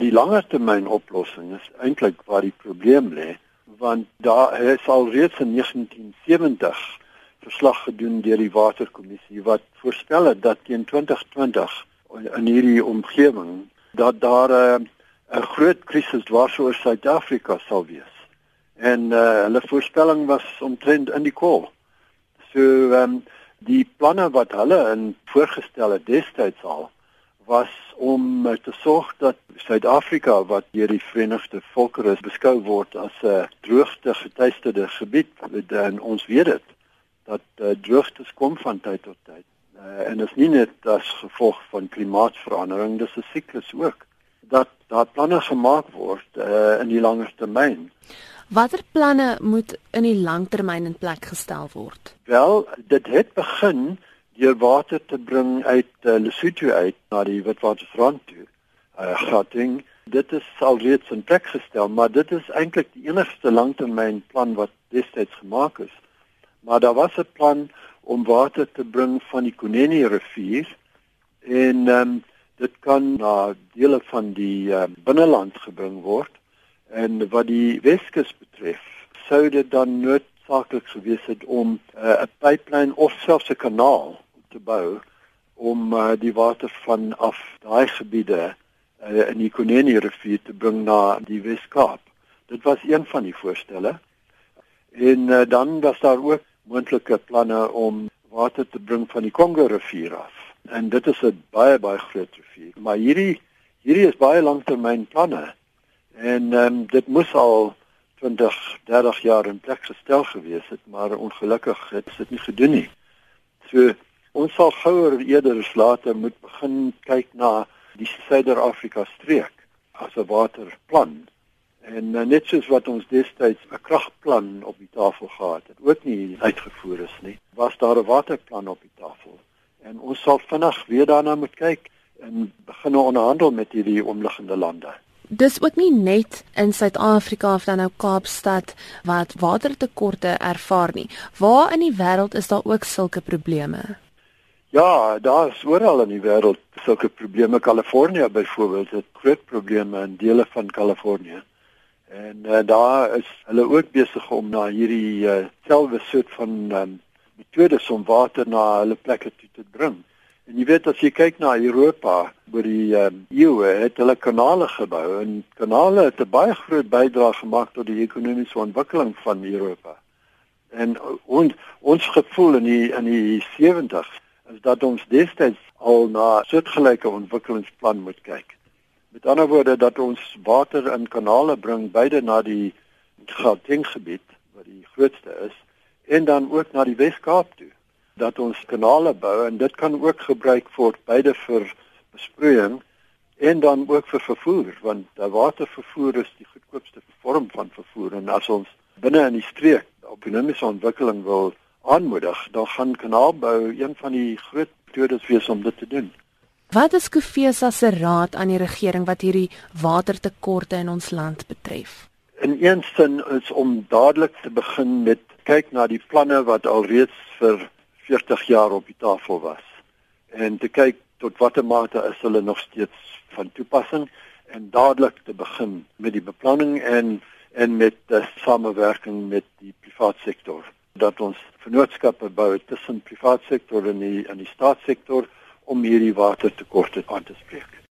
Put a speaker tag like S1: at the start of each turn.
S1: Die langertermyn oplossing is eintlik waar die probleem lê, want daar is al reeds in 1970 verslag gedoen deur die waterkommissie wat voorspel het dat teen 2020 in hierdie omgewing dat daar 'n uh, groot krisis dwars oor Suid-Afrika sal wees. En uh, hulle voorspelling was omtrent in die kol. So ehm um, die planne wat hulle in voorgestel het destyds al was om uh, te sorg dat Suid-Afrika wat deur die Verenigde Volkere beskou word as 'n droogte getuisterde gebied en ons weet dit dat uh, droogtes kom van tyd tot tyd. Uh, en dit is nie net as gevolg van klimaatsverandering, dis 'n siklus ook dat daar planne gemaak word uh, in die langer termyn.
S2: Watter planne moet in die langtermyn in plek gestel word?
S1: Wel, dit het begin deur water te bring uit uh, Lesotho uit na die Witwatersrand toe. Uh, Gauteng, dit is alreeds in plek gestel, maar dit is eintlik die enigste langtermyn plan wat destyds gemaak is. Maar daar was 'n plan om water te bring van die Kunene rivier en um, dit kan na dele van die um, binneland gebring word En wat die Weskus betref, sou dit dan noodsaaklik gewees het om uh, 'n uh, pipeline of selfs 'n kanaal te bou om uh, die water van af daai gebiede uh, in die Kunene rivier te bring na die Weskaap. Dit was een van die voorstelle. En uh, dan was daar ook moontlike planne om water te bring van die Kongo rivier af. En dit is 'n baie baie groot rivier, maar hierdie hierdie is baie langtermynplanne. En ehm um, dit moes al 20, 30 jaar in plek gestel gewees het, maar ongelukkig het dit nie gedoen nie. So ons sal gouer eerder as later moet begin kyk na die Suider-Afrika streek as 'n waterplan. En uh, net soos wat ons destyds 'n kragplan op die tafel gehad het, ook nie uitgevoer is nie, was daar 'n waterplan op die tafel. En ons sal vinnig weer daarna moet kyk en begin onderhandel met hierdie omliggende lande
S2: dis ook nie net in Suid-Afrika of dan nou Kaapstad wat watertekorte ervaar nie. Waar in die wêreld is daar ook sulke probleme?
S1: Ja, daar is oral in die wêreld sulke probleme. Kalifornië byvoorbeeld het groot probleme in dele van Kalifornië. En uh, daar is hulle ook besig om na hierdie uh, selfde soort van um, metodes om water na hulle plekke toe te bring. En jy weet as jy kyk na Europa oor die um, eeue het hulle kanale gebou en kanale het 'n baie groot bydrae gemaak tot die ekonomiese ontwikkeling van Europa. En ons ons gevoel in die in die 70s is dat ons destyds al na soortgelyke ontwikkelingsplan moet kyk. Met ander woorde dat ons water in kanale bring beide na die Gauteng gebied wat die grootste is en dan ook na die Wes-Kaap toe dat ons kanale bou en dit kan ook gebruik word beide vir besproeiing en dan ook vir vervoer want watervervoer is die goedkoopste vorm van vervoer en as ons binne in die streek ekonomiese ontwikkeling wil aanmoedig dan gaan kanaalbou een van die groot metodes wees om dit te doen.
S2: Wat is Kofesa se raad aan die regering wat hierdie watertekorte in ons land betref?
S1: In een sin is om dadelik te begin met kyk na die planne wat alreeds vir 40 jaar op die tafel was en te kyk tot watter mate is hulle nog steeds van toepassing en dadelik te begin met die beplanning en en met die samewerking met die private sektor dat ons vennootskappe bou tussen private sektor en die en die staatssektor om hierdie watertekorte aan te spreek.